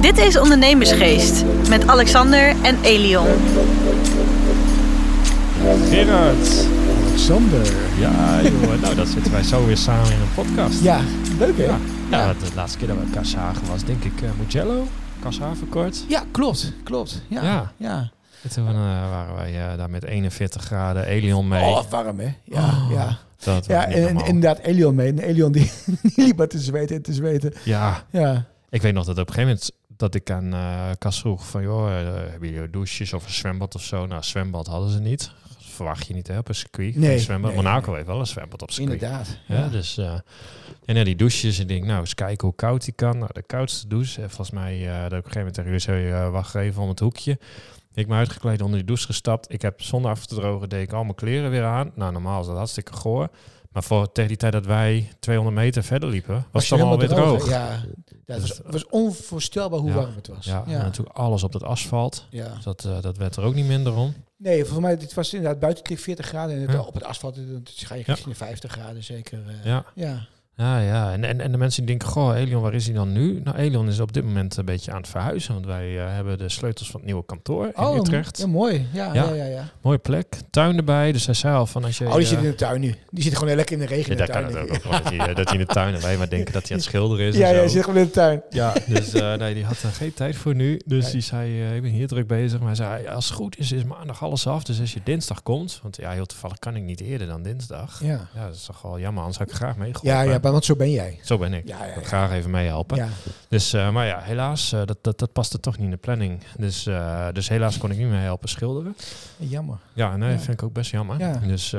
Dit is Ondernemersgeest met Alexander en Elion. Gerard. Alexander. Ja, joh. nou, dat zitten wij zo weer samen in een podcast. Ja, leuk hè? Ja, Ja. ja. de laatste keer dat we elkaar zagen was denk ik uh, Mugello. Kashavenkort. Ja, klopt. Klopt. Ja. Ja. ja. En toen eh, waren wij eh, daar met 41 graden Elion mee. Oh, warm hè? Ja, Oh, ja. Dat Ja, en, inderdaad Elion mee. En Elion die, die liep maar te zweten en te zweten. Ja, Ja. Ik weet nog dat op een gegeven moment dat ik aan eh Kas vroeg van, joh, eh, hebben jullie douches of een zwembad of zo? Nou, zwembad hadden ze niet. Verwacht je niet hè, op een circuit. Nee, zwembad. nee, Monaco nee. heeft wel een zwembad op circuit. Inderdaad. Ja, Ja. dus eh, en ja, die douches. En ik denk, nou, eens kijken hoe koud die kan. Nou, de koudste douche. En volgens mij, eh dat op een gegeven moment tegen jullie zei, wacht even om het hoekje. Ik ben uitgekleed onder die douche gestapt. Ik heb zonder af te drogen, deed ik al mijn kleren weer aan. Nou, normaal is dat hartstikke goor. Maar voor tegen die tijd dat wij 200 meter verder liepen, was, het allemaal weer droog. Ja, ja, het was, het was onvoorstelbaar hoe Ja. warm het was. Ja, ja. en natuurlijk alles op het asfalt. ja. Dus dat, eh, dat werd er ook niet minder om. Nee, volgens mij, dit was inderdaad buiten tegen 40 graden. En het, op het asfalt eh, ga je richting de 50 graden zeker. eh, Ja. ja. Ja, ja. En, en, en de mensen die denken, goh, Elion, waar is hij dan nu? Nou, Elion is op dit moment een beetje aan het verhuizen. Want wij eh, hebben de sleutels van het nieuwe kantoor in Oh, Utrecht. ja, mooi. Ja, Ja. ja, ja. ja. Mooie plek, tuin erbij. Dus hij zei al van als je... Oh, die zit eh, in de tuin nu. Die zit gewoon lekker in de regen ja, in de daar kan tuin. het ook dat, hij, eh, dat hij in de tuin en wij maar denken dat hij aan het schilderen is Ja, die zit gewoon in de tuin. Ja, dus nee, die had er geen tijd voor nu. Dus die zei, ik ben hier druk bezig. Maar hij zei, als het goed is, is maandag alles af. Dus als je dinsdag komt, want ja, heel toevallig kan ik niet eerder dan dinsdag. Ja, Ja, dat is toch wel jammer, anders had ik graag meegeholpen. ja, ja want zo ben jij. Zo ben ik. Ja, ja, Ik graag even meehelpen. Ja. Dus, eh, maar ja, helaas, eh, dat, dat, dat paste toch niet in de planning. Dus, eh, dus helaas kon ik niet meer helpen schilderen. Jammer. Ja, nee, vind ik ook best jammer. Ja. Dus,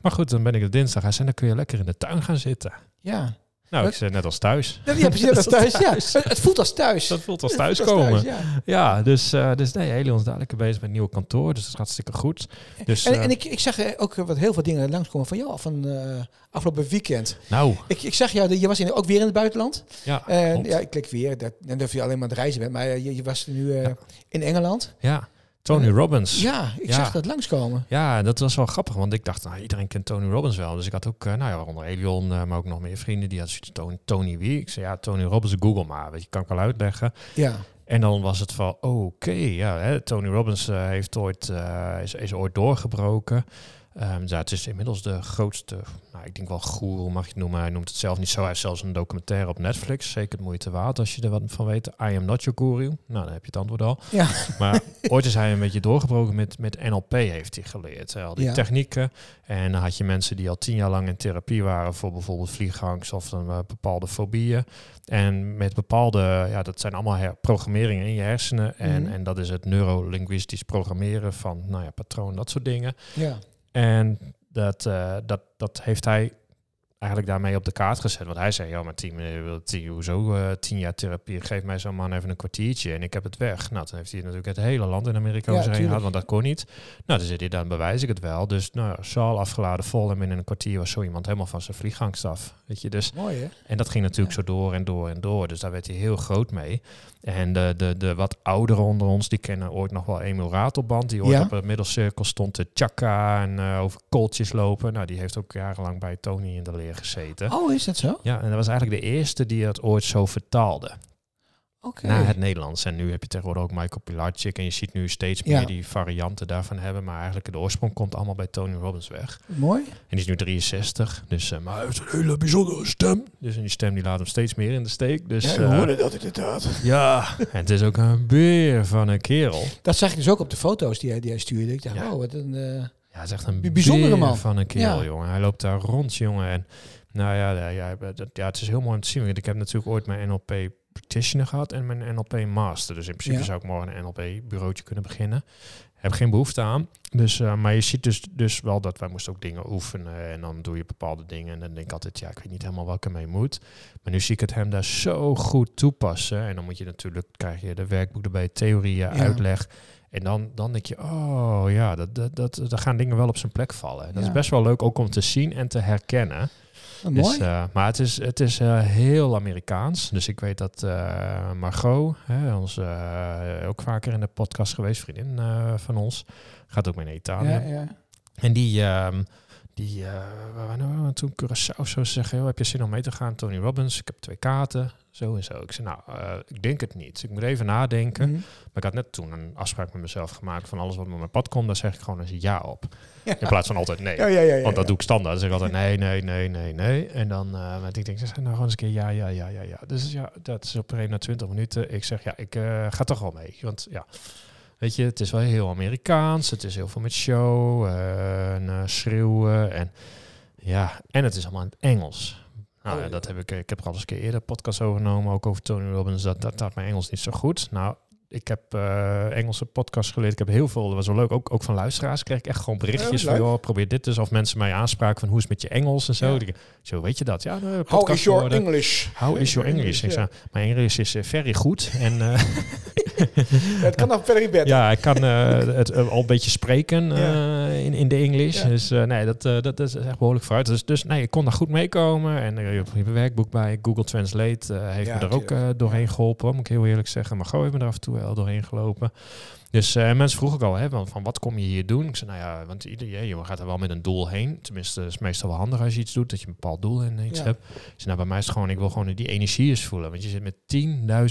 maar goed, dan ben ik er dinsdag. Zei, dan kun je lekker in de tuin gaan zitten. Ja. Nou, ik zei net als thuis. Ja, ja, precies. Is thuis. Ja. Het, voelt als thuis. Dat voelt als thuiskomen. thuis, ja. Ja, dus, eh dus nee, Helion is dadelijk bezig met een nieuw kantoor. Dus dat is hartstikke goed. Dus, En, eh, en ik, ik zag eh, ook wat heel veel dingen langskomen van jou van afgelopen weekend. nou, Ik, ik zag jou, je was in, ook weer in het buitenland. ja, En ja, ik klik weer. Dat, dan durf je alleen maar aan het reizen bent. Maar je, je was nu in Engeland. ja. Tony Robbins. Ja, ik Ja. zag dat langskomen. Ja, dat was wel grappig, want ik dacht, nou, iedereen kent Tony Robbins wel. Dus ik had ook, eh, nou ja, waaronder Elion, eh, maar ook nog meer vrienden. Die hadden zoiets, Tony, Tony wie? Ik zei, ja, Tony Robbins, Google maar. Weet je, kan ik wel uitleggen. Ja. En dan was het van, oké, ja, hè, Tony Robbins eh, heeft ooit, is, is ooit doorgebroken. Ehm, ja, het is inmiddels de grootste, nou, ik denk wel goeroe mag je het noemen. Hij noemt het zelf niet zo. Hij heeft zelfs een documentaire op Netflix. Zeker de moeite waard als je er wat van weet. I am not your guru. Nou, dan heb je het antwoord al. Ja. Maar ooit is hij een beetje doorgebroken met, met NLP heeft hij geleerd. hè, Al die Ja. technieken. En dan had je mensen die al tien jaar lang in therapie waren voor bijvoorbeeld vliegangst of een eh, bepaalde fobieën. En met bepaalde, ja, dat zijn allemaal programmeringen in je hersenen. En, Mhm. en dat is het neurolinguistisch programmeren van, nou ja, patroon, dat soort dingen. Ja. En dat, eh, dat, dat heeft hij eigenlijk daarmee op de kaart gezet. Want hij zei, ja, maar tien, eh, wil tien, hoezo eh, tien jaar therapie? Geef mij zo'n man even een kwartiertje en ik heb het weg. Nou, dan heeft hij natuurlijk het hele land in Amerika Ja, heen gehad, want dat kon niet. Nou, dan zit hij, dan bewijs ik het wel. Dus nou, ja, zaal afgeladen vol en binnen een kwartier was zo iemand helemaal van zijn vliegangst af. Weet je, dus Mooi hè? en dat ging natuurlijk zo door en door en door. Dus daar werd hij heel groot mee. En de, de, de wat ouderen onder ons, die kennen ooit nog wel Emil Ratelband. Die ooit Ja. op het middelcirkel stond te chakka en eh, over kooltjes lopen. Nou, die heeft ook jarenlang bij Tony in de leer gezeten. Oh, is dat zo? Ja, en dat was eigenlijk de eerste die het ooit zo vertaalde Oké. naar het Nederlands. En nu heb je tegenwoordig ook Michael Pilarczyk. En je ziet nu steeds meer die varianten daarvan hebben. Maar eigenlijk de oorsprong komt allemaal bij Tony Robbins weg. Mooi. En die is nu 63. Dus, eh, maar hij heeft een hele bijzondere stem. Dus en die stem die laat hem steeds meer in de steek. Dus, Ja, we eh, hoorden dat inderdaad. ja, en het is ook een beer van een kerel. Dat zag ik dus ook op de foto's die hij, die hij stuurde. Ik dacht, Ja. oh, wat een... eh, Ja, het is echt een Bijzondere man. van een kerel, Ja. jongen. Hij loopt daar rond, jongen. En nou ja, ja, ja, dat, ja, het is heel mooi om te zien. Want ik heb natuurlijk ooit mijn NLP practitioner gehad en mijn NLP master. Dus in principe Ja. zou ik morgen een NLP bureautje kunnen beginnen. Heb geen behoefte aan. Dus, eh, maar je ziet dus, dus wel dat wij moesten ook dingen oefenen. En dan doe je bepaalde dingen. En dan denk ik altijd, ja, ik weet niet helemaal welke mee moet. Maar nu zie ik het hem daar zo goed toepassen. En dan moet je natuurlijk, krijg je de werkboek erbij, theorieën, uitleg. En dan, dan denk je, oh ja, dat, dat, dat, daar gaan dingen wel op zijn plek vallen. Dat Ja. is best wel leuk ook om te zien en te herkennen. Oh, Dus, mooi. eh, maar het is, het is eh, heel Amerikaans. Dus ik weet dat eh, Margot, hè, onze, eh, ook vaker in de podcast geweest, vriendin van ons, gaat ook mee naar Italië. ja, ja. En die, ehm, die, eh waar waren we toen Curaçao zo zeggen, "Joh, heb je zin om mee te gaan? Tony Robbins, ik heb twee kaarten, zo en zo. Ik zei, nou, eh, ik denk het niet. Ik moet even nadenken. Mhm. Maar ik had net toen een afspraak met mezelf gemaakt van alles wat op mijn pad komt, daar zeg ik gewoon eens ja op. Ja. In plaats van altijd nee. Ja, ja, Want dat doe ik standaard. Dan zeg ik altijd nee, nee, nee, nee, nee. En dan, eh maar ik denk, zeg nou gewoon eens een keer ja, ja, ja, ja, ja. Dus ja, dat is op een na 20 minuten. Ik zeg ja, ik ga toch wel mee. Want ja, weet je, het is wel heel Amerikaans. Het is heel veel met show eh, en eh, schreeuwen. En ja, en het is allemaal in het Engels. Nou, Oh, ja, dat heb ik, ik heb er al eens een keer eerder een podcast over genomen, ook over Tony Robbins. Dat, dat had mijn Engels niet zo goed. Nou, ik heb eh, Engelse podcasts geleerd. Ik heb heel veel, dat was wel leuk, ook, ook van luisteraars kreeg ik echt gewoon berichtjes Ja, van, joh, probeer dit dus. Of mensen mij aanspraken van, hoe is het met je Engels en zo. Ja. Zo, weet je dat? Ja, de How is your. English? How is your English? Ik zei, mijn Engels is eh, very goed. En eh, Ja, het kan nog verder bed. ja, ik kan eh, het eh, al een beetje spreken eh, in, in de Engels. Ja. Dus nee, dat, dat is echt behoorlijk vooruit. Dus, dus nee, ik kon daar goed meekomen. En je hebt een werkboek bij. Google Translate heeft Ja, me er ook doorheen geholpen, moet ik heel eerlijk zeggen. Maar Go heeft me er af en toe wel doorheen gelopen. Dus eh, mensen vroegen ook al, hè, van, van wat kom je hier doen? Ik zei, nou ja, want ieder, je, je gaat er wel met een doel heen. Tenminste, het is meestal wel handig als je iets doet, dat je een bepaald doel in iets Ja. hebt. Ik zei, nou, bij mij is het gewoon, ik wil gewoon die energie eens voelen. Want je zit met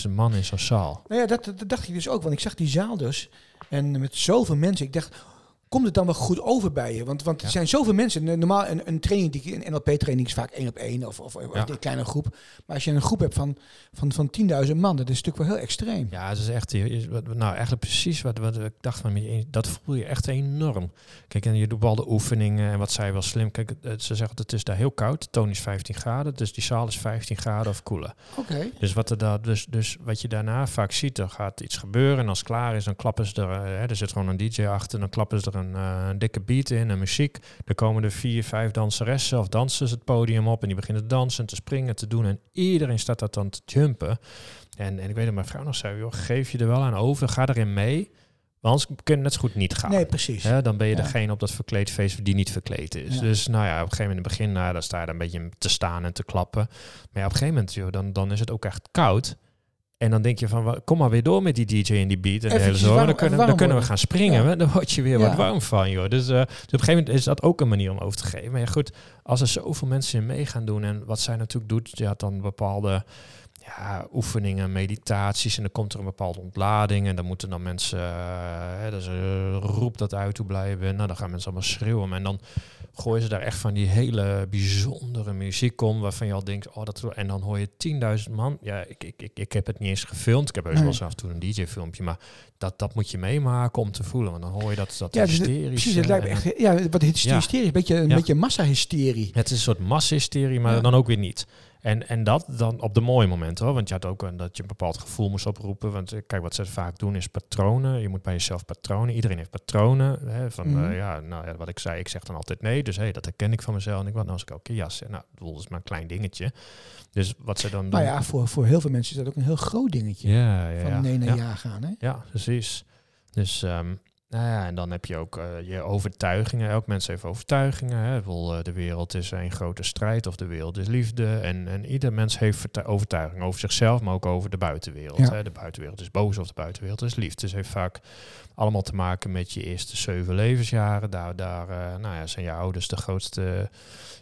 10.000 man in zo'n zaal. Nou ja, dat, dat dacht ik dus ook. Want ik zag die zaal dus. En met zoveel mensen. Ik dacht, komt het dan wel goed over bij je? Want, want er Ja. zijn zoveel mensen. Normaal een, een training, die, een NLP-training is vaak één op één. Of, of, of Ja. een kleine groep. Maar als je een groep hebt van, van, van 10.000 man. Dat is natuurlijk wel heel extreem. Ja, het is echt, nou eigenlijk precies wat, wat ik dacht van, je- dat voel je echt enorm. Kijk, en je doet al de oefeningen en wat zij wel slim. Kijk, ze zeggen het is daar heel koud, de toon is 15 graden, dus die zaal is 15 graden of koeler. Oké. Dus wat, er daar, dus, dus wat je daarna vaak ziet, er gaat iets gebeuren en als het klaar is, dan klappen ze er, eh, hè, er zit gewoon een DJ achter, dan klappen ze er een, eh, een dikke beat in, een muziek. Dan komen er vier, vijf danseressen of dansers het podium op en die beginnen te dansen, te springen, te doen en iedereen staat dat dan te jumpen. En, en ik weet dat mijn vrouw nog zei, joh, geef je er wel aan over, ga erin mee, want anders kun je net zo goed niet gaan. Nee, precies. Dan ben je Ja. degene op dat verkleedfeest die niet verkleed is. Ja. Dus nou ja, op een gegeven moment in het begin, nou, dan sta je daar een beetje te staan en te klappen. Maar ja, op een gegeven moment, joh, dan, dan is het ook echt koud. En dan denk je van, kom maar weer door met die DJ en die beat en hele Eventjes zo. warm- Dan kunnen, dan kunnen we gaan springen. Ja. Dan word je weer Ja. wat warm van, joh. Dus, eh, dus op een gegeven moment is dat ook een manier om over te geven. Maar ja, goed, als er zoveel mensen in mee gaan doen en wat zij natuurlijk doet, je had dan bepaalde ja, oefeningen, meditaties en dan komt er een bepaalde ontlading en dan moeten dan mensen, hè, dus, eh, roep dat uit, hoe blij je bent. Nou, dan gaan mensen allemaal schreeuwen en dan gooien ze daar echt van die hele bijzondere muziek om, waarvan je al denkt, oh, dat en dan hoor je 10.000 man. Ja, ik, ik, ik, ik heb het niet eens gefilmd. Ik heb heus wel eens af en toe een DJ-filmpje, maar dat, dat moet je meemaken om te voelen, want dan hoor je dat, dat Ja, dus hysterische. precies. Het lijkt me echt. Ja, wat hysterie Ja. een beetje een Ja. beetje massahysterie. het is een soort massahysterie, maar Ja. dan ook weer niet. En, en dat dan op de mooie momenten hoor. Want je had ook een, dat je een bepaald gevoel moest oproepen. Want eh, kijk, wat ze vaak doen is patronen. Je moet bij jezelf patronen. Iedereen heeft patronen. Hè, van Mhm. eh, ja, nou ja, wat ik zei, ik zeg dan altijd nee. Dus hey, dat herken ik van mezelf. En ik wat nou als ik ook een jas. Nou, dat is maar een klein dingetje. Dus wat ze dan doen. Maar ja, voor, voor heel veel mensen is dat ook een heel groot dingetje. ja, ja, van nee naar ja. ja gaan. Hè? Ja, precies. Dus ehm, nou ja, en dan heb je ook eh, je overtuigingen. Elk mens heeft overtuigingen. Hè. Eh, de wereld is een grote strijd of de wereld is liefde. En, en ieder mens heeft vertu- overtuigingen over zichzelf, maar ook over de buitenwereld. Ja. Hè. De buitenwereld is boos of de buitenwereld is liefde. Dus heeft vaak allemaal te maken met je eerste zeven levensjaren. Daar, daar eh, nou ja, zijn je ouders de grootste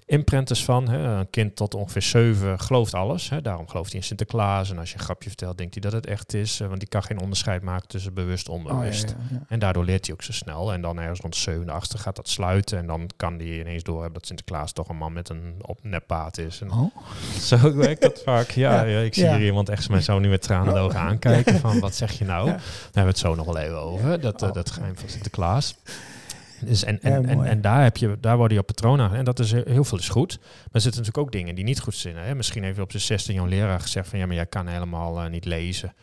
imprinters van. Hè. Een kind tot ongeveer zeven gelooft alles. Hè. Daarom gelooft hij in Sinterklaas. En als je een grapje vertelt, denkt hij dat het echt is. eh, want die kan geen onderscheid maken tussen bewust en Oh, ja, onbewust. ja. En daardoor leert hij ook zo snel. En dan ergens rond de zevende, achtste gaat dat sluiten. En dan kan hij ineens doorhebben dat Sinterklaas toch een man met een op neppaat is. En Oh. zo werkt dat vaak. Ja, Ja, ik zie hier iemand echt mij zo nu met tranen in de ogen aankijken. Van wat zeg je nou? Daar hebben we het zo nog wel even over. Dat, eh, Oh. dat geheim van Sinterklaas. Dus en, Ja, en, en, en daar, heb je, daar worden je op patronen aan. En dat is heel, veel is goed. Maar er zitten natuurlijk ook dingen die niet goed zijn. Hè? Misschien heeft op zijn 16 jouw leraar gezegd van ja, maar jij kan helemaal eh, niet lezen.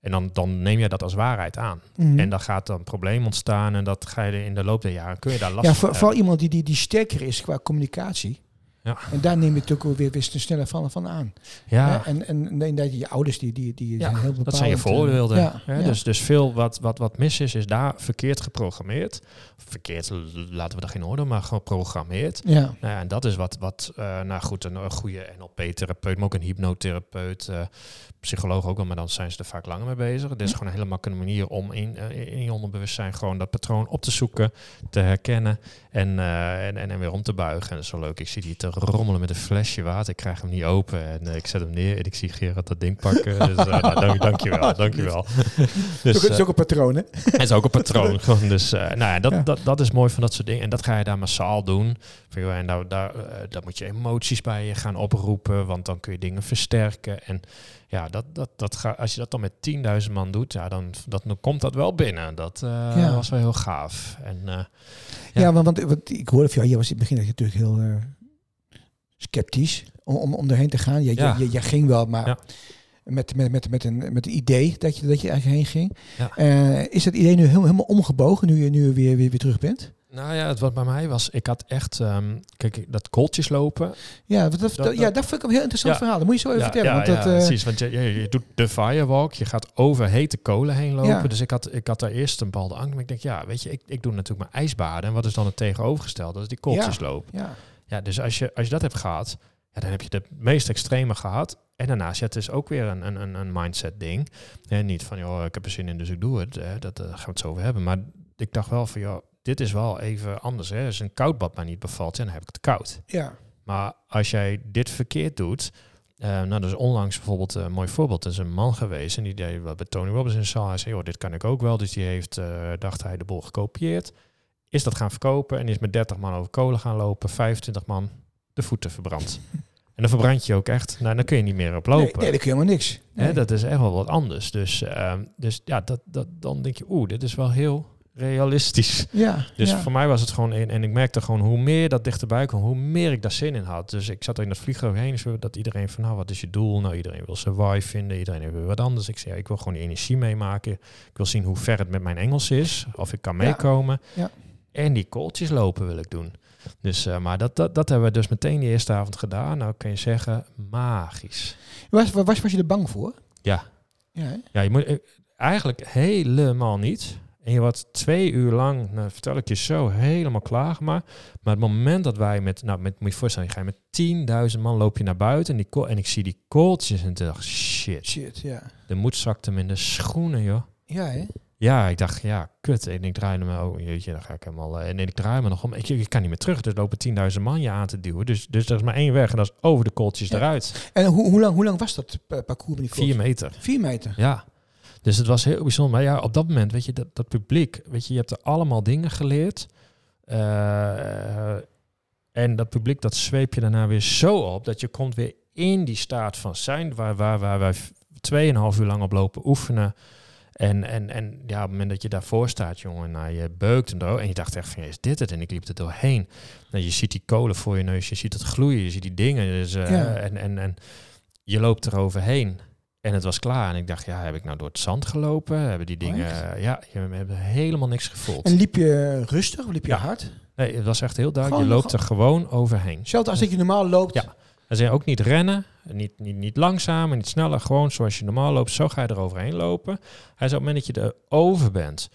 En dan, dan neem je dat als waarheid aan. Mhm. En dan gaat dan een probleem ontstaan en dat ga je in de loop der jaren kun je daar last ja, van vooral iemand die, die, die sterker is qua communicatie. Ja. En daar neem je het ook weer, weer sneller van, van aan. Ja? En, en nee, dat je ouders die, die, die zijn heel bepalend. dat zijn je eh, voorbeelden. Ja, hè? ja. Dus, dus veel wat, wat, wat mis is, is daar verkeerd geprogrammeerd. Verkeerd, laten we daar geen orde, maar geprogrammeerd. ja. Nou ja, en dat is wat, wat eh, nou goed, een, een goede NLP-therapeut, maar ook een hypnotherapeut, eh, psycholoog ook wel, maar dan zijn ze er vaak langer mee bezig. Het is Ja. gewoon een hele makkelijke manier om in, eh, in je onderbewustzijn gewoon dat patroon op te zoeken, te herkennen en, en, en, en weer om te buigen. En dat is wel leuk. Ik zie die te rommelen met een flesje water. Ik krijg hem niet open en ik zet hem neer en ik zie Gerard dat ding pakken. Dus nou, dank, dankjewel, dankjewel. Dus, het is ook een patroon, hè? het is ook een patroon. gewoon. Dus nou ja, dat, Ja. Dat, dat is mooi van dat soort dingen. En dat ga je daar massaal doen. En daar, daar, eh, daar moet je emoties bij je gaan oproepen, want dan kun je dingen versterken. En ja, dat, dat, dat ga, als je dat dan met 10.000 man doet, ja, dan, dat, dan komt dat wel binnen. Dat eh, Ja. was wel heel gaaf. En eh, Ja, Ja. want, want, want ik hoorde van jou, jij was in het begin natuurlijk heel sceptisch om, om, om erheen te gaan. Ja. jij, jij ging wel, maar. Met, met, met, met, een, met een idee dat je, dat je eigenlijk heen ging. Ja. Eh, is dat idee nu helemaal, helemaal omgebogen nu je, nu je weer, weer, weer terug bent? nou ja, het wat bij mij was, ik had echt, ehm, kijk, dat kooltjes lopen. Ja, dat, dat, Dat- ja, dat vind ik een heel interessant Ja. verhaal. Dat moet je zo even ja, vertellen. ja, want dat, ja, eh, precies. Want je, je, je doet de firewalk, je gaat over hete kolen heen lopen. Dus ik had, ik had daar eerst een bepaalde angst. Maar ik denk, ja, weet je, ik, ik doe natuurlijk mijn ijsbaden. En wat is dan het tegenovergestelde? Dat is die kooltjes lopen. ja. Ja, dus als je, als je dat hebt gehad, ja, dan heb je de meest extreme gehad. En daarnaast, ja, het is ook weer een, een, een, mindset ding. En niet van, joh, ik heb er zin in, dus ik doe het. Hè. Dat eh, gaan we het zo over hebben. Maar ik dacht wel van, joh, dit is wel even anders. Hè. Als een koud bad mij niet bevalt, ja, dan heb ik het koud. ja. Maar als jij dit verkeerd doet, eh, nou, is onlangs bijvoorbeeld een mooi voorbeeld. Er is een man geweest en die deed wat bij Tony Robbins in zaal. Hij zei, joh, dit kan ik ook wel. Dus die heeft, eh, dacht hij, de bol gekopieerd. Is dat gaan verkopen en is met 30 man over kolen gaan lopen. 25 man de voeten verbrand. en dan verbrand je ook echt. Nou, dan kun je niet meer op Nee, lopen. nee, dat kun je helemaal niks. Hè, Nee. dat is echt wel wat anders. Dus, ehm, dus ja, dat, dat, dan denk je, oeh, dit is wel heel realistisch. ja, Dus ja. voor mij was het gewoon in. En ik merkte gewoon hoe meer dat dichterbij kwam, hoe meer ik daar zin in had. Dus ik zat er in dat vliegtuig heen. Zo dat iedereen van, nou, wat is je doel? Nou, iedereen wil wife vinden. Iedereen weer wat anders. Ik zei, ja, ik wil gewoon die energie meemaken. Ik wil zien hoe ver het met mijn Engels is. Of ik kan meekomen. Ja. En die kooltjes lopen wil ik doen. Dus, eh, maar dat, dat, dat hebben we dus meteen die eerste avond gedaan. Nou, kan je zeggen, magisch. Was, was, was je er bang voor? Ja. Ja? Ja, je moet eh, eigenlijk helemaal niet. En je wordt twee uur lang, nou, vertel ik je zo, helemaal klaargemaakt. Maar het moment dat wij met, nou, met, moet je je voorstellen, je gaat met 10.000 man loop je naar buiten en, die, en ik zie die kooltjes en ik dacht, shit, Shit, ja. de moed zakt hem in de schoenen, joh. Ja, hè? Ja, ik dacht, ja, kut. En ik draai me, oh jeetje, dan ga ik helemaal. eh, En ik draai me nog om. Ik, ik kan niet meer terug. Er lopen 10.000 man je aan te duwen. Dus, dus er is maar één weg en dat is over de kooltjes Ja. eruit. En hoe, hoe, lang, hoe lang was dat parcours met die Vier meter. Vier meter. Ja. Dus het was heel bijzonder. Maar ja, op dat moment, weet je, dat, dat publiek, weet je, je hebt er allemaal dingen geleerd. Eh, en dat publiek, dat zweep je daarna weer zo op dat je komt weer in die staat van zijn, waar, waar, waar wij v- tweeënhalf uur lang op lopen oefenen. En, en, en ja, op het moment dat je daarvoor staat, jongen, nou, je beukt en, door, en je dacht echt van, is dit het? En ik liep er doorheen. Nou, je ziet die kolen voor je neus, je ziet het gloeien, je ziet die dingen. Dus, eh, Ja. en, en, en je loopt er overheen. En het was klaar. En ik dacht, ja, heb ik nou door het zand gelopen? Hebben die dingen... Oh, ja, je hebt helemaal niks gevoeld. En liep je rustig of liep je Ja. hard? Nee, het was echt heel duidelijk. Gewoon je loopt er gewoon overheen. Hetzelfde als dat je normaal loopt. Ja. Hij zei ook niet rennen, niet, niet, niet langzaam en niet sneller. Gewoon zoals je normaal loopt, zo ga je er overheen lopen. Hij zei op het moment dat je er over bent,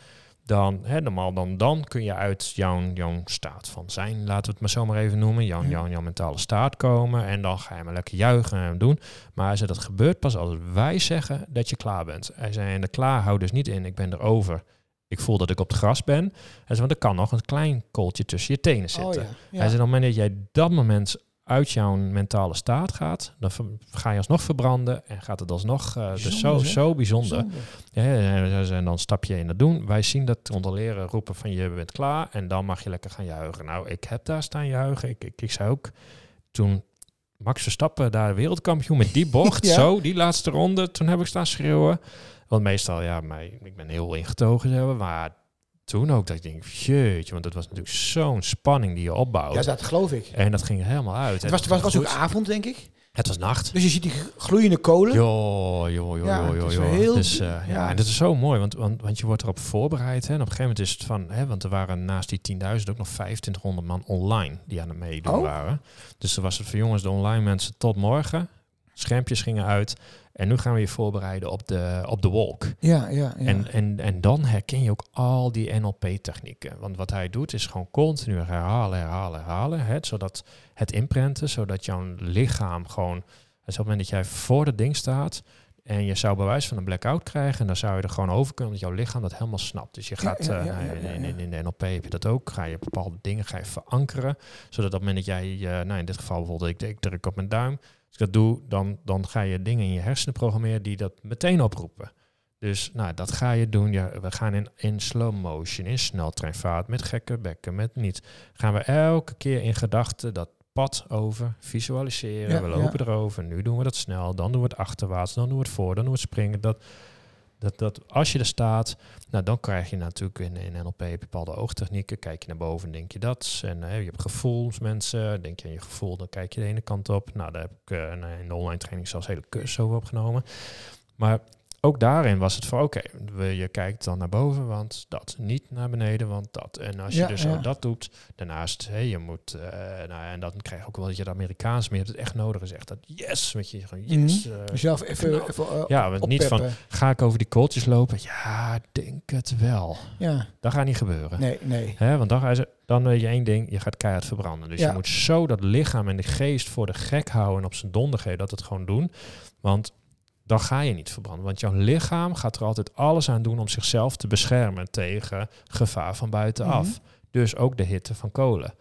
dan, hè, normaal dan, dan kun je uit jouw, jouw staat van zijn, laten we het maar zo maar even noemen, jouw, jouw, jouw mentale staat komen. En dan ga je maar lekker juichen en doen. Maar hij zei, dat gebeurt pas als wij zeggen dat je klaar bent. Hij zei, en de klaar houdt dus niet in, ik ben erover. Ik voel dat ik op het gras ben. Hij zei, want er kan nog een klein kooltje tussen je tenen zitten. Oh, ja. ja. Hij zei, op het moment dat jij dat moment uit jouw mentale staat gaat, dan ga je alsnog verbranden en gaat het alsnog, eh dus zo, zo bijzonder. Bijzonder. Ja, en, dan stap je in dat doen. Wij zien dat controleren, roepen van je bent klaar en dan mag je lekker gaan juichen. Nou, ik heb daar staan juichen. Ik, ik, ik zei ook, toen Max Verstappen daar wereldkampioen met die bocht, Ja. zo, die laatste ronde, toen heb ik staan schreeuwen. Want meestal, ja, mij, ik ben heel ingetogen, maar toen ook dat ik denk, jeetje, want het was natuurlijk zo'n spanning die je opbouwt. Ja, dat geloof ik. En dat ging er helemaal uit. Het was, was, was ook avond, denk ik. Het was nacht. Dus je ziet die gloeiende kolen. Jo, jo, jo, Ja, jo, het jo, heel- Dus, eh, ja. ja. en dat is zo mooi, want, want, want je wordt erop voorbereid. Hè, en op een gegeven moment is het van, hè, want er waren naast die 10.000 ook nog 2500 man online die aan het meedoen Oh. waren. Dus dan was het voor jongens, de online mensen, tot morgen. Schermpjes gingen uit. En nu gaan we je voorbereiden op de, op de wolk. Ja, ja, ja. En, en, en dan herken je ook al die NLP-technieken. Want wat hij doet is gewoon continu herhalen, herhalen, herhalen. Hè, zodat het inprenten, zodat jouw lichaam gewoon... Dus op het moment dat jij voor het ding staat en je zou bewijs van een blackout krijgen... en dan zou je er gewoon over kunnen, omdat jouw lichaam dat helemaal snapt. Dus je gaat, ja, eh, ja, in, in, in de NLP heb je dat ook, ga je bepaalde dingen ga je verankeren. Zodat op het moment dat jij, nou in dit geval bijvoorbeeld, ik, ik druk op mijn duim... Ik dat doe, dan, dan ga je dingen in je hersenen programmeren die dat meteen oproepen. Dus nou, dat ga je doen. Ja, we gaan in, in slow motion, in sneltreinvaart, met gekke bekken, met niet. Gaan we elke keer in gedachten dat pad over visualiseren. Ja, we lopen erover. Nu doen we dat snel. Dan doen we het achterwaarts. Dan doen we het voor. Dan doen we het springen. Dat, dat, dat als je er staat, nou, dan krijg je natuurlijk in, NLP bepaalde oogtechnieken. Kijk je naar boven, denk je dat. En eh, je hebt gevoelsmensen. Denk je aan je gevoel, dan kijk je de ene kant op. Nou, daar heb ik eh, in de online training zelfs hele cursus over opgenomen. Maar ook daarin was het voor, oké, we- je kijkt dan naar boven, want dat. Niet naar beneden, want dat. En als je Ja, dus ja. zo dat doet, daarnaast, hé, je moet, eh, nou, en dan krijg je ook wel dat je het Amerikaans meer hebt, het echt nodig is. Echt dat yes, met je gewoon yes. eh, even, eh, Ja, want niet van- ga ik over die kooltjes lopen? Ja, denk het wel. Ja, Dat gaat niet gebeuren. nee, nee. Hè, want dan, ga je, dan weet je één ding, je gaat keihard verbranden. Dus Ja. je moet zo dat lichaam en de geest voor de gek houden en op zijn donder geven dat het gewoon doen. Want dan ga je niet verbranden. Want jouw lichaam gaat er altijd alles aan doen om zichzelf te beschermen tegen gevaar van buitenaf. Mhm. Dus ook de hitte van kolen.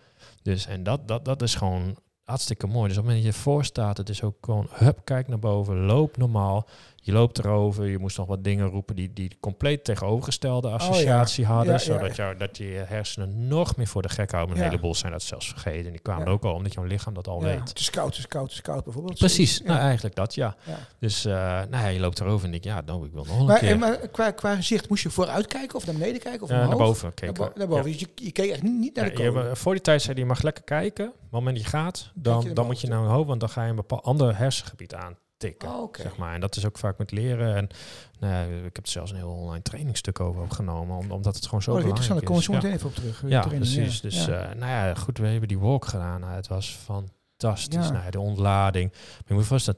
Dus en dat, dat, dat is gewoon hartstikke mooi. Dus op het moment dat je voor staat, het is ook gewoon, hup, kijk naar boven, loop normaal. Je loopt erover, je moest nog wat dingen roepen die, die compleet tegenovergestelde associatie hadden. Oh Ja, ja, zodat, ja. jou, dat je hersenen nog meer voor de gek houden. Een heleboel zijn dat zelfs vergeten. En die kwamen ook al omdat jouw lichaam dat al weet. Het is koud, het is koud, het is koud bijvoorbeeld. Precies, nou eigenlijk dat, ja. Dus eh, nou ja, je loopt erover en denk ja, nou, ik wil nog een Maar, keer. en maar qua, qua gezicht, moest je vooruit kijken of naar beneden kijken? Of omhoog? naar boven Naar, keken. bo- we. naar boven. Dus je, je keek echt niet, niet naar de hebt- voor die tijd zei hij, je mag lekker kijken. Maar op het moment dat je gaat, dan, je dan moet je naar omhoog, want dan ga je een bepaald ander hersengebied aantikken. Oh. Zeg maar. En dat is ook vaak met leren. En nou ja, ik heb er zelfs een heel online trainingstuk over opgenomen, om- omdat het gewoon zo Oh, dat is belangrijk daar komen we zo meteen even op terug. Ja, De ja training, precies. Dus eh, nou ja, goed, we hebben die walk gedaan. Nou, het was fantastisch. Ja. Nou, ja, de ontlading. Maar je moet vast dat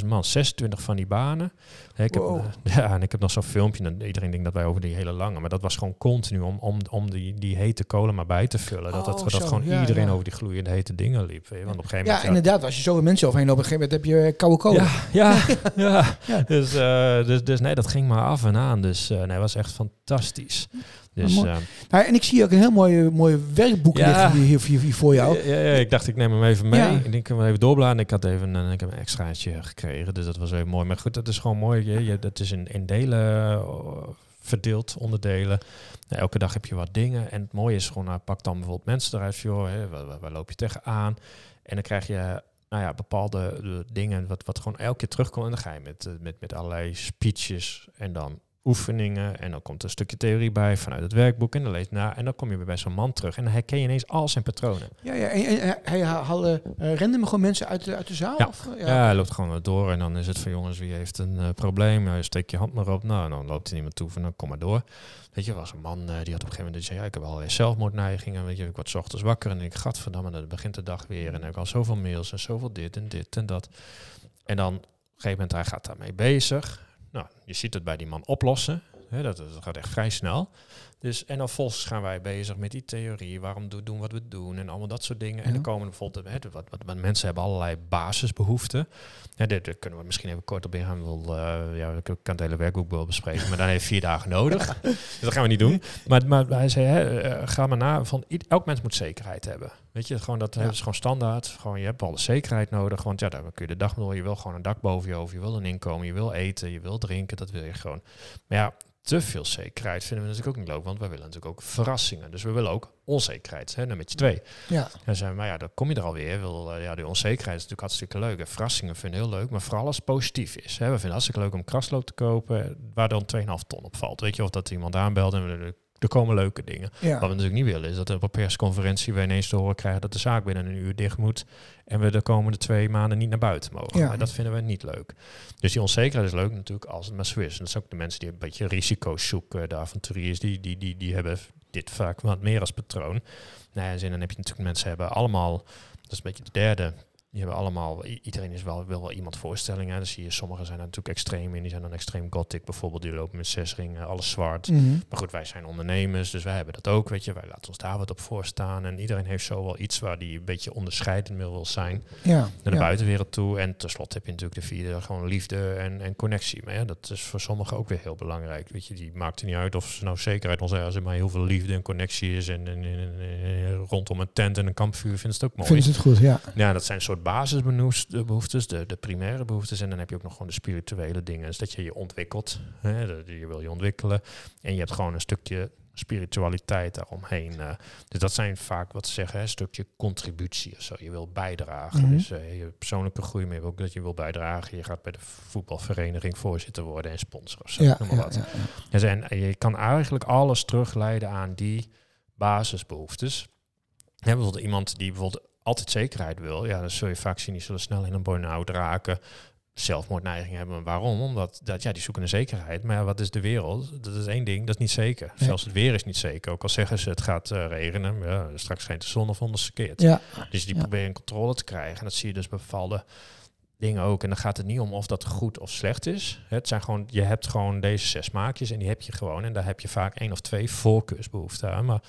10.000 man, 26 van die banen. Ja, Ik heb, Wow. eh, ja, en ik heb nog zo'n filmpje. En iedereen denkt dat wij over die hele lange, maar dat was gewoon continu om, om, om die, die hete kolen maar bij te vullen. Dat, dat, Oh, dat gewoon ja, iedereen ja. over die gloeiende hete dingen liep. Weet? Want op een gegeven ja, moment... inderdaad. Als je zoveel mensen overheen loopt, op een gegeven moment heb je koude kolen. Ja, ja, ja. Ja. Dus, eh, dus, dus nee, dat ging maar af en aan. Dus eh, nee, was echt fantastisch. Dus, mooi. eh, Nou, en ik zie ook een heel mooi, mooi werkboek Ja. liggen hier, hier, hier, hier voor jou. Ja, ja, ik dacht, ik neem hem even mee. Ik denk, hem even doorbladeren. Ik had even een, ik heb een extraatje gekregen, dus dat was even mooi. Maar goed, dat is gewoon mooi. Je, je, dat is in, in delen eh, verdeeld, onderdelen. Nou, elke dag heb je wat dingen. En het mooie is gewoon, nou, pak dan bijvoorbeeld mensen eruit. Joh, hè, waar, waar- waar loop je tegenaan? En dan krijg je nou ja, bepaalde eh, dingen wat, wat gewoon elke keer terugkomt. En dan ga je met, eh, met, met allerlei speeches en dan oefeningen. En dan komt een stukje theorie bij vanuit het werkboek. En dan lees je na. En dan kom je weer bij zo'n man terug. En dan herken je ineens al zijn patronen. Ja, ja. En, en, en hij haalde uh, random gewoon mensen uit de, uit de zaal? Ja. Of, Ja, hij loopt gewoon door en dan is het van jongens, wie heeft een eh, probleem? Nou, steek je hand maar op. Nou, dan loopt er iemand toe van, nou, kom maar door. Weet je, er was een man eh, die had op een gegeven moment zei, ja, ik heb allerlei zelfmoordneigingen. Weet je, ik word 's ochtends wakker en ik gadverdamme, dan begint de dag weer. En dan heb ik al zoveel mails en zoveel dit en dit en dat. En dan, op een gegeven moment, hij gaat daarmee bezig. Nou, je ziet het bij die man oplossen. Dat gaat echt vrij snel. Dus, en dan volgens gaan wij bezig met die theorie. Waarom do- doen wat we doen en allemaal dat soort dingen. En Ja. dan komen er bijvoorbeeld, hè, wat, wat, wat mensen hebben allerlei basisbehoeften. Ja, daar kunnen we misschien even kort op ingaan. Eh, ja, ik kan het hele werkboek wel bespreken, maar dan heeft vier dagen nodig. Dus dat gaan we niet doen. Maar, maar hij zei, hè, eh, ga maar na. Van, elk mens moet zekerheid hebben. Weet je, gewoon dat hebben ze gewoon standaard. Gewoon, je hebt de zekerheid nodig. Want ja, daar kun je de dag door. Je wil gewoon een dak boven je hoofd. Je wil een inkomen. Je wil eten. Je wil drinken. Dat wil je gewoon. Maar ja, te veel zekerheid vinden we natuurlijk ook niet leuk. Want wij willen natuurlijk ook verrassingen. Dus we willen ook onzekerheid. Hè, nummertje twee. Ja. En zei, maar ja, dan kom je er alweer. Wil, eh, ja, die onzekerheid is natuurlijk hartstikke leuk. En verrassingen vinden we heel leuk, maar vooral als het positief is. Hè. We vinden het hartstikke leuk om krasloop te kopen, waar dan 2,5 ton op valt. Weet je, of dat iemand aanbelt en we er komen leuke dingen. Ja. Wat we natuurlijk niet willen is dat op een persconferentie we ineens te horen krijgen dat de zaak binnen een uur dicht moet en we de komende twee maanden niet naar buiten mogen. Ja. Maar dat vinden we niet leuk. Dus die onzekerheid is leuk natuurlijk als het maar zo is. En dat zijn ook de mensen die een beetje risico's zoeken, de avonturiers, die, die, die, die hebben dit vaak wat meer als patroon. Nou ja, en dan heb je natuurlijk mensen hebben allemaal, dat is een beetje de derde, die hebben allemaal, iedereen is wel, wil wel iemand voorstellingen. Dan zie je, sommigen zijn natuurlijk extreem in, die zijn dan extreem gothic bijvoorbeeld, die lopen met zes ringen, alles zwart. Mhm. Maar goed, wij zijn ondernemers, dus wij hebben dat ook, weet je. Wij laten ons daar wat op voorstaan. En iedereen heeft zo wel iets waar die een beetje onderscheidend mee wil zijn Ja. naar de ja. buitenwereld toe. En tenslotte heb je natuurlijk de vierde, gewoon liefde en, en connectie. Maar ja, dat is voor sommigen ook weer heel belangrijk. Weet je, die maakt er niet uit of ze nou zekerheid ons als er maar heel veel liefde en connectie is. En, en, en- en rondom een tent en een kampvuur vindt ze het ook mooi. Vinden ze het goed, ja. Ja, dat zijn een soort basisbehoeftes, de, de primaire behoeftes. En dan heb je ook nog gewoon de spirituele dingen. Dus dat je je ontwikkelt. Hè, je wil je ontwikkelen. En je hebt gewoon een stukje spiritualiteit daaromheen. eh. dus dat zijn vaak wat ze zeggen, hè, een stukje contributie of zo. Je wil bijdragen. Mhm. Dus eh, je persoonlijke groei, maar je wil ook dat je wil bijdragen. Je gaat bij de voetbalvereniging voorzitter worden en sponsor of zo. Ja, noem maar ja, wat. ja, ja. Dus en je kan eigenlijk alles terugleiden aan die basisbehoeftes. Hè, bijvoorbeeld iemand die bijvoorbeeld altijd zekerheid wil, ja, dan zul je vaak zien, die zullen snel in een burn-out raken, zelfmoordneiging hebben. Waarom? Omdat dat, ja, die zoeken een zekerheid. Maar ja, wat is de wereld? Dat is één ding, dat is niet zeker. Nee. Zelfs het weer is niet zeker. Ook al zeggen ze het gaat eh, regenen, ja, straks schijnt de zon of onderskeert. Ja, Dus die Ja. proberen in controle te krijgen. En dat zie je dus bepaalde dingen ook. En dan gaat het niet om of dat goed of slecht is. Het zijn gewoon, je hebt gewoon deze zes smaakjes en die heb je gewoon. En daar heb je vaak één of twee voorkeursbehoeften aan. Maar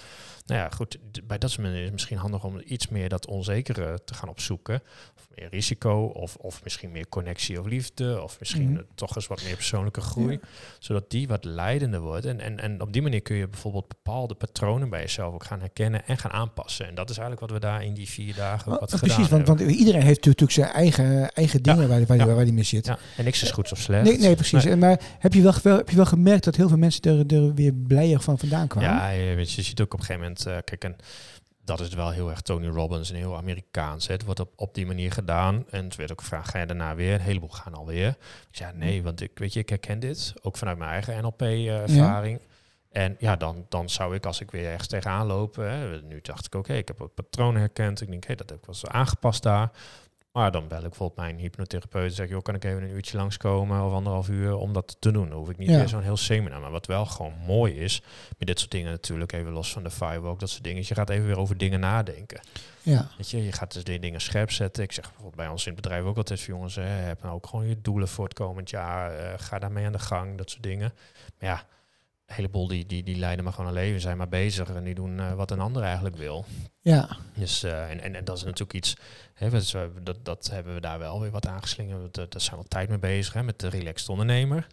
nou ja, goed, bij dat soort mensen is het misschien handig om iets meer dat onzekere te gaan opzoeken. Of meer risico, of, of misschien meer connectie of liefde. Of misschien Mhm. eh, toch eens wat meer persoonlijke groei. Zodat die wat leidender wordt. En, en, en op die manier kun je bijvoorbeeld bepaalde patronen bij jezelf ook gaan herkennen en gaan aanpassen. En dat is eigenlijk wat we daar in die vier dagen ook wat Maar gedaan precies, want, hebben. want iedereen heeft natuurlijk zijn eigen, eigen dingen waar, waar, ja. waar, waar die mee zit. Ja, en niks is goed of slecht. Nee, nee, precies. Nee. En Maar heb je, wel, wel- heb je wel gemerkt dat heel veel mensen er, er weer blijer van vandaan kwamen? Ja, je, weet je, je ziet ook op een gegeven moment, eh, kijk, en dat is wel heel erg Tony Robbins en heel Amerikaans. Hè. Het wordt op, op die manier gedaan. En het werd ook gevraagd, ga je daarna weer? Een heleboel gaan alweer. Ik zei, ja, nee, want ik, weet je, ik herken dit. Ook vanuit mijn eigen NLP-ervaring. En ja, dan, dan zou ik, als ik weer ergens tegenaan loop... Hè, nu dacht ik, oké, ik heb wat patronen herkend. Ik denk, hé, dat heb ik wel eens aangepast daar. Maar dan bel ik bijvoorbeeld mijn hypnotherapeut en zeg ik, joh, kan ik even een uurtje langskomen of anderhalf uur om dat te doen? Dan hoef ik niet Ja. weer zo'n heel seminar. Maar wat wel gewoon mooi is, met dit soort dingen natuurlijk, even los van de firewalk, dat soort dingen, is je gaat even weer over dingen nadenken. Ja. Weet je, je gaat dus die dingen scherp zetten. Ik zeg bijvoorbeeld bij ons in het bedrijf ook altijd voor jongens, hè, heb nou ook gewoon je doelen voor het komend jaar. eh, ga daarmee aan de gang, dat soort dingen. Maar ja, heleboel die, die, die leiden maar gewoon een leven, zijn maar bezig en die doen eh, wat een ander eigenlijk wil. Ja. Dus, eh, en, en, en dat is natuurlijk iets, hè, dus, dat, dat hebben we daar wel weer wat aangeslingerd. Dat- Daar zijn we tijd mee bezig, hè, met de Relaxed Ondernemer.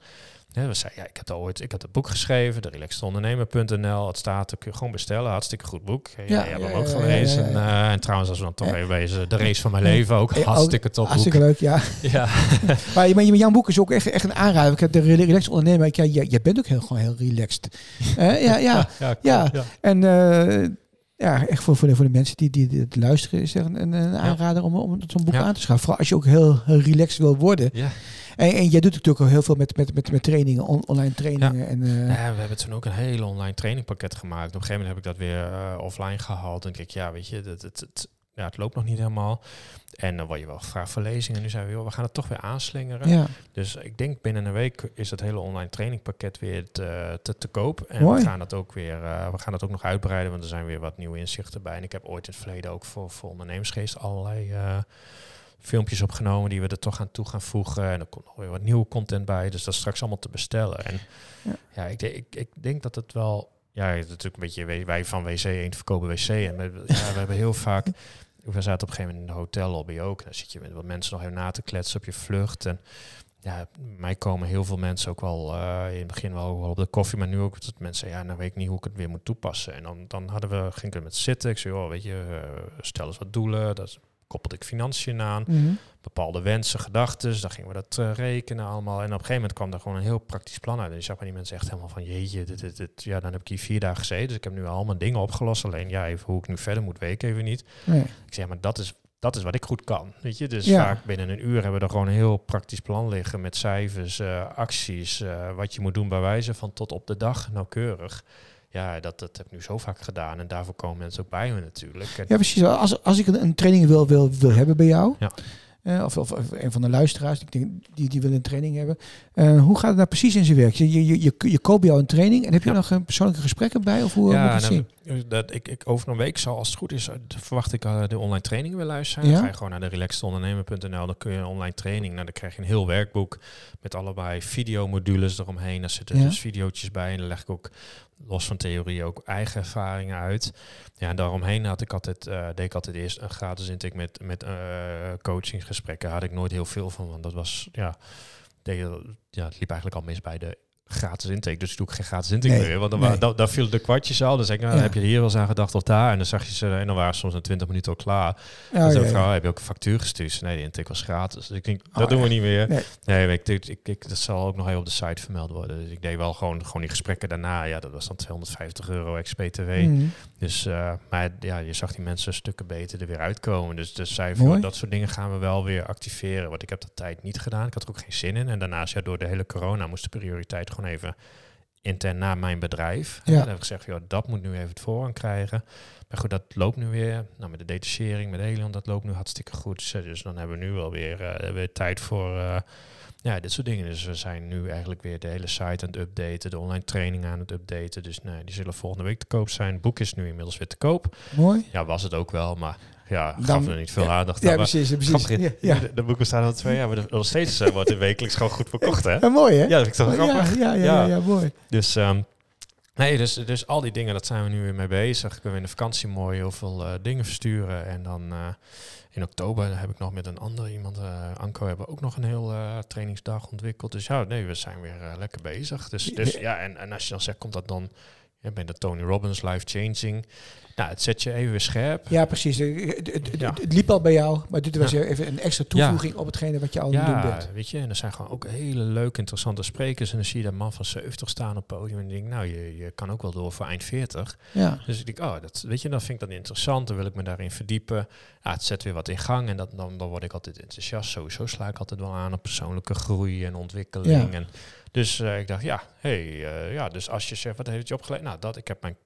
We zeiden, ja, ik heb ooit ik had een boek geschreven, de relaxedondernemer.nl. Het staat, dat kun je gewoon bestellen. Hartstikke goed boek. Ja, jij hebt hem ook gelezen. ja. Eh, en trouwens, als we dan toch even wezen, de race van mijn leven ook. Ook Hartstikke top boek. Hartstikke leuk, ja. Ja. Maar, je- maar je- jouw boek is ook echt, echt een aanrader. Ik heb de Rela- relaxed ondernemer. Ja, jij, jij bent ook heel, gewoon heel relaxed. Ja, ja. ja, Ja. ja. En eh, ja, echt voor, voor, de, voor de mensen die, die, het luisteren is echt een, een, een aanrader om, om zo'n boek Ja. aan te schaffen. Vooral als je ook heel, heel relaxed wil worden. Ja. En, en jij doet natuurlijk ook heel veel met, met, met, met trainingen, on- online trainingen. En, eh, Ja, we hebben toen ook een hele online trainingpakket gemaakt. Op een gegeven moment heb ik dat weer eh, offline gehaald. En kijk, ja, weet je, het, het, het, ja, het loopt nog niet helemaal. En dan word je wel gevraagd voor lezingen. En nu zijn we, joh, we gaan het toch weer aanslingeren. ja. Dus ik denk binnen een week is het hele online trainingpakket weer te, te, te koop. En Mooi. we gaan dat ook weer, eh, we gaan dat ook nog uitbreiden, want er zijn weer wat nieuwe inzichten bij. En ik heb ooit in het verleden ook voor, voor ondernemersgeest allerlei eh, filmpjes opgenomen die we er toch aan toe gaan voegen. En er komt nog weer wat nieuwe content bij. Dus dat is straks allemaal te bestellen. En Ja. ja, ik, denk- ik, ik denk dat het wel. Ja, het is natuurlijk een beetje wij- wij van WC 1 verkopen WC. En we, ja, we hebben heel vaak. We zaten op een gegeven moment in de hotellobby ook. Dan zit je met wat mensen nog even na te kletsen op je vlucht. En ja, mij komen heel veel mensen ook wel eh, in het begin wel, op de koffie, maar nu ook dat mensen ja, nou weet ik niet hoe ik het weer moet toepassen. En dan, dan hadden we, ging ik er met zitten. Ik zei, oh, weet je, eh, stel eens wat doelen. Dat koppelde ik financiën aan Mhm. bepaalde wensen, gedachten. Dan gingen we dat eh, rekenen allemaal. En op een gegeven moment kwam er gewoon een heel praktisch plan uit. En je zag bij die mensen echt helemaal van, jeetje, dit, dit, dit. Ja, dan heb ik hier vier dagen gezeten. Dus ik heb nu al mijn dingen opgelost. Alleen, ja, even hoe ik nu verder moet, weet ik even niet. Nee. Ik zeg, maar dat is, dat is wat ik goed kan. Weet je, dus Ja. vaak binnen een uur hebben we er gewoon een heel praktisch plan liggen. Met cijfers, eh, acties, eh, wat je moet doen bij wijze van tot op de dag nauwkeurig. Ja, dat, dat heb ik nu zo vaak gedaan. En daarvoor komen mensen ook bij me natuurlijk. En- Ja, precies. Als, als ik een, een training wil, wil, wil hebben bij jou, Ja. eh, of, of, of een van de luisteraars, ik denk, die, die wil een training hebben. eh, hoe gaat het nou precies in zijn werk? Je, je, je, je, je koopt jou een training en heb je Ja. nog een persoonlijke gesprekken bij? Of hoe eh, moet nou, zien? dat, ik, ik, over een week zal, als het goed is, eh, verwacht ik eh, de online training weer zijn. Ja? Dan ga je gewoon naar de relaxedondernemer.nl, dan kun je een online training. Nou, dan krijg je een heel werkboek met allebei videomodules eromheen. Daar zitten Ja. dus videootjes bij en dan leg ik ook los van theorie ook eigen ervaringen uit. Ja, en daaromheen had ik altijd, eh, deed ik altijd eerst een gratis intake met, met eh, coachingsgesprekken. Had ik nooit heel veel van, want dat was, ja, deed, ja, het liep eigenlijk al mis bij de gratis intake. Dus doe ik geen gratis intake Nee, meer. Want dan, nee. dan viel de kwartjes al. Dan ik, nou, Ja. heb je hier wel eens aan gedacht of daar? En dan zag je ze, en dan waren ze soms in 20 minuten al klaar. Oh, dan zei ik, ja. oh, heb je ook een factuur gestuurd? Nee, de intake was gratis. Dus ik denk, Oh, dat doen we niet meer. Nee. Nee, ik, ik, ik, ik- dat zal ook nog even op de site vermeld worden. Dus ik deed wel gewoon, gewoon die gesprekken daarna. Ja, dat was dan 250 euro ex-BTW. Mhm. Dus, eh, maar ja, je zag die mensen stukken beter er weer uitkomen. Dus, dus Mooi. van, dat soort dingen gaan we wel weer activeren. Want ik heb dat tijd niet gedaan. Ik had er ook geen zin in. En daarnaast, ja, door de hele corona moest de prioriteit gewoon even intern naar mijn bedrijf. Ja. En dan heb ik gezegd, joh, dat moet nu even het voorrang krijgen. Maar goed, dat loopt nu weer. Nou, met de detachering, met Helion, dat loopt nu hartstikke goed. Dus, dan hebben we nu wel weer, eh, weer tijd voor... eh, ja, dit soort dingen. Dus we zijn nu eigenlijk weer de hele site aan het updaten, de online training aan het updaten. Dus nee, die zullen volgende week te koop zijn. Het boek is nu inmiddels weer te koop. Mooi. Ja, was het ook wel, maar ja, Dan- gaf er niet veel aandacht Ja, aan. Maar precies. precies. grappig, Ja, ja. De, de boeken staan al twee jaar, maar nog steeds eh, wordt het wekelijks gewoon goed verkocht, hè? Ja, mooi hè? Ja, dat vind ik toch ja, grappig. ja, ja, Ja. ja, ja, mooi. Dus, ehm, nee, dus, dus al die dingen, dat zijn we nu weer mee bezig. Ik ben weer in de vakantie mooi heel veel eh, dingen versturen. En dan eh, in oktober heb ik nog met een ander iemand, Anko, hebben we ook nog een heel trainingsdag ontwikkeld. Dus ja, nee, we zijn weer lekker bezig. Dus, dus ja, en, en als je dan zegt, komt dat dan ja, bij de Tony Robbins Life Changing. Nou, het zet je even weer scherp. Ja, precies. Het, het, het, Ja. het liep al bij jou, maar dit was Ja. even een extra toevoeging op hetgene wat je al doen Ja, bent. weet je, en er zijn gewoon ook hele leuke, interessante sprekers. En dan zie je dat man van 70 staan op het podium. En je denkt, nou, je, je kan ook wel door voor eind 40. Ja. Dus ik denk, oh, dat, weet je, dan vind ik dat interessant. Dan wil ik me daarin verdiepen. Ja, het zet weer wat in gang. En dat, dan, dan word ik altijd enthousiast. Sowieso sla ik altijd wel aan op persoonlijke groei en ontwikkeling. En dus eh, ik dacht, ja, hey, eh, ja, dus als je zegt, wat heeft je opgeleid? Nou, dat, ik heb mijn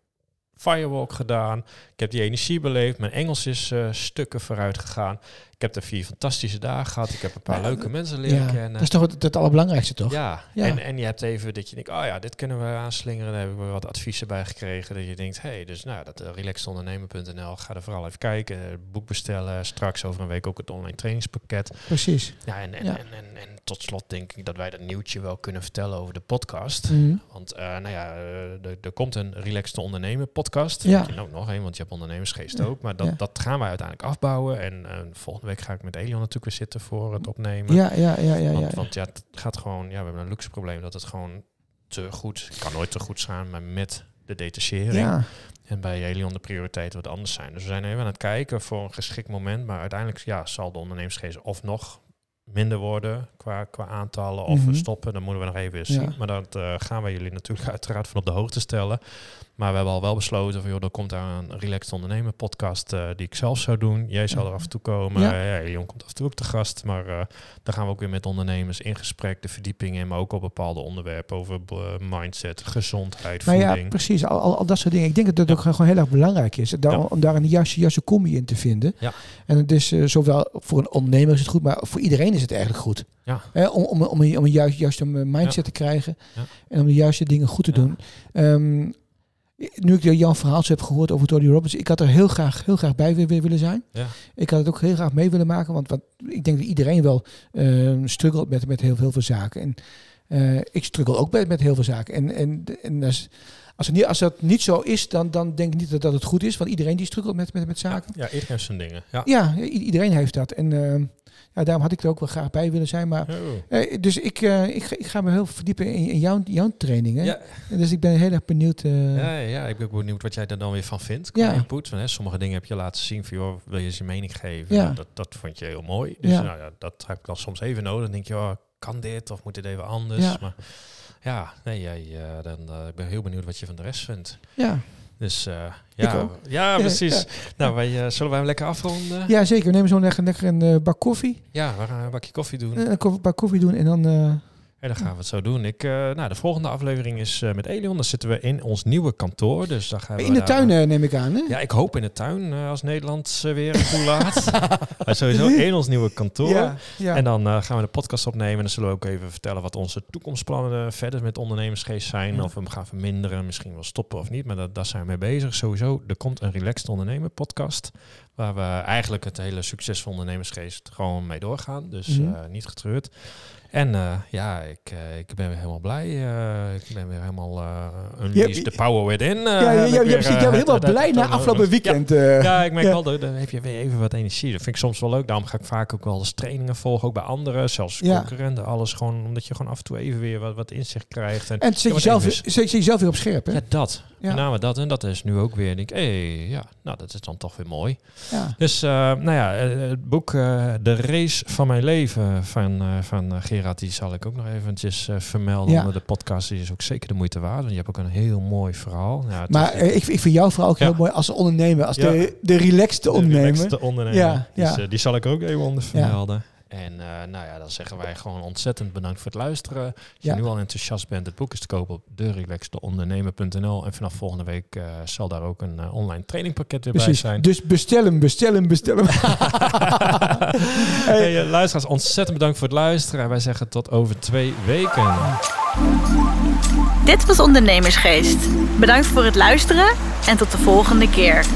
firewalk gedaan. Ik heb die energie beleefd. Mijn Engels is eh, stukken vooruit gegaan. Ik heb er vier fantastische dagen gehad. Ik heb een paar Ja, leuke mensen leren ja. kennen. Dat is toch het, het allerbelangrijkste, toch? Ja, Ja. En, en je hebt even dat je denkt, oh ja, dit kunnen we aanslingeren. Daar heb ik weer wat adviezen bij gekregen. Dat je denkt, hé, hey, dus nou, dat uh, ga er vooral even kijken. boek bestellen. Straks over een week ook het online trainingspakket. Precies. Ja, en, en, Ja. En, en, en tot slot denk ik dat wij dat nieuwtje wel kunnen vertellen over de podcast. Mhm. Want uh, nou ja, uh, er, er komt een Relaxed Ondernemer podcast. Ja. Je nou nog een, want je hebt ondernemersgeest Ja. ook. Maar dat, Ja. dat gaan wij uiteindelijk afbouwen. En uh, volgende week ga ik met Elion natuurlijk weer zitten voor het opnemen. Ja, ja, ja, ja. Want, ja. want ja, het gaat gewoon, ja, we hebben een luxe probleem dat het gewoon te goed, kan nooit te goed gaan, maar met de detachering. ja. En bij Helion de prioriteiten wat anders zijn. Dus we zijn even aan het kijken voor een geschikt moment. Maar uiteindelijk ja, zal de ondernemersgeest of nog minder worden qua, qua aantallen of Mhm. we stoppen. Dan moeten we nog even Ja. zien. Maar dat uh, gaan wij jullie natuurlijk uiteraard van op de hoogte stellen. Maar we hebben al wel besloten van joh, er komt daar een Relaxed Ondernemer podcast uh, die ik zelf zou doen. Jij zal er af en toe komen. Ja. Komt af en toe ook te gast. Maar uh, dan gaan we ook weer met ondernemers in gesprek, de verdieping in, maar ook op bepaalde onderwerpen over mindset, gezondheid, Nou voeding. ja, precies. Al, al, al, dat soort dingen. Ik denk dat dat ja. ook gewoon heel erg belangrijk is. Daar. Om daar een juiste, juiste combi in te vinden. Ja. En het is zowel voor een ondernemer is het goed, maar voor iedereen is het eigenlijk goed. Ja. Eh, om, om, om, een, om een juist, juiste mindset Ja. te krijgen Ja. en om de juiste dingen goed te doen. Um, nu ik jouw verhaal heb gehoord over Tony Robbins, ik had er heel graag, heel graag bij willen, willen zijn. Ja. Ik had het ook heel graag mee willen maken, want, want ik denk dat iedereen wel uh, struggelt met, met heel, heel veel zaken. En uh, ik struggle ook met, met heel veel zaken. En, en, en als, als, het niet, als dat niet zo is, dan, dan denk ik niet dat, dat het goed is. Want iedereen die struggelt met, met, met zaken. Ja, iedereen heeft zijn dingen. Ja, ja iedereen heeft dat. En uh, ja, daarom had ik er ook wel graag bij willen zijn. Maar, oh. uh, dus ik, uh, ik, ik ga me heel verdiepen in, in jouw, jouw trainingen. Ja. Dus ik ben heel erg benieuwd. uh, Ja, ja, ik ben benieuwd wat jij er dan weer van vindt. Qua Ja. input. Want, hè, sommige dingen heb je laten zien van, joh, wil je eens je mening geven? Ja. Nou, dat, dat vond je heel mooi. Dus Ja. nou, ja, dat heb ik dan soms even nodig. Dan denk je, oh, kan dit of moet dit even anders? Ja. Maar ja, nee, jij, uh, dan, uh, ik ben heel benieuwd wat je van de rest vindt. ja. Dus uh, ja, ja, precies. Ja. Nou, wij, zullen wij hem lekker afronden? ja, zeker. We nemen zo lekker, lekker een bak koffie. Ja, we gaan een bakje koffie doen. Een bak koffie doen en dan... En dan gaan we het zo doen. Ik, eh, nou, de volgende aflevering is eh, met Elion. Dan zitten we in ons nieuwe kantoor. Dus daar gaan we In de tuin eh, neem ik aan, hè? Ja, ik hoop in de tuin als Nederland weer toelaat. maar sowieso in ons nieuwe kantoor. ja. ja. En dan gaan we de podcast opnemen. En dan zullen we ook even vertellen wat onze toekomstplannen verder met ondernemersgeest zijn. Ja. Of we hem gaan verminderen, misschien wel stoppen of niet. Maar dat, daar zijn we mee bezig. Sowieso, er komt een Relaxed Ondernemer podcast. Waar we eigenlijk het hele succesvol ondernemersgeest gewoon mee doorgaan. Dus Mhm. niet getreurd. En eh, ja, ik, eh, ik ben weer helemaal blij. eh, ik ben weer helemaal uh, the power within. eh, ja, ja, ja, precies. eh, Jij bent helemaal blij na afgelopen weekend. ja, ik merk wel, dat- dan heb je weer even wat energie. Dat vind ik soms wel leuk. Daarom ga ik vaak ook wel eens trainingen volgen, ook bij anderen, zelfs concurrenten, alles gewoon, omdat je gewoon af en toe even weer wat, wat inzicht krijgt. En, En zet jezelf, zet jezelf weer op scherp, hè? ja, dat. Met name dat. En dat is nu ook weer, denk ik, hé, ja, nou, dat is dan toch weer mooi. Ja. Dus, nou ja, het boek De Race van Mijn Leven van, van eh, Die zal ik ook nog eventjes eh, vermelden Ja. onder de podcast. Die is ook zeker de moeite waard, want je hebt ook een heel mooi verhaal. Ja, Maar is- eh, ik, ik vind jouw vrouw ook Ja. heel mooi als ondernemer, als de, de relaxed de ondernemer. relaxte ondernemer. Ja, Dus, die zal ik ook even onder vermelden. En eh, nou ja, dan zeggen wij gewoon ontzettend bedankt voor het luisteren. Als Ja. je nu al enthousiast bent, het boek is te kopen op derelaxteondernemer.nl. En vanaf volgende week eh, zal daar ook een eh, online trainingpakket weer Precies. bij zijn. Dus bestel hem, bestel hem, bestel hem. hey, luisteraars, ontzettend bedankt voor het luisteren. En wij zeggen tot over twee weken. Dit was Ondernemersgeest. Bedankt voor het luisteren en tot de volgende keer.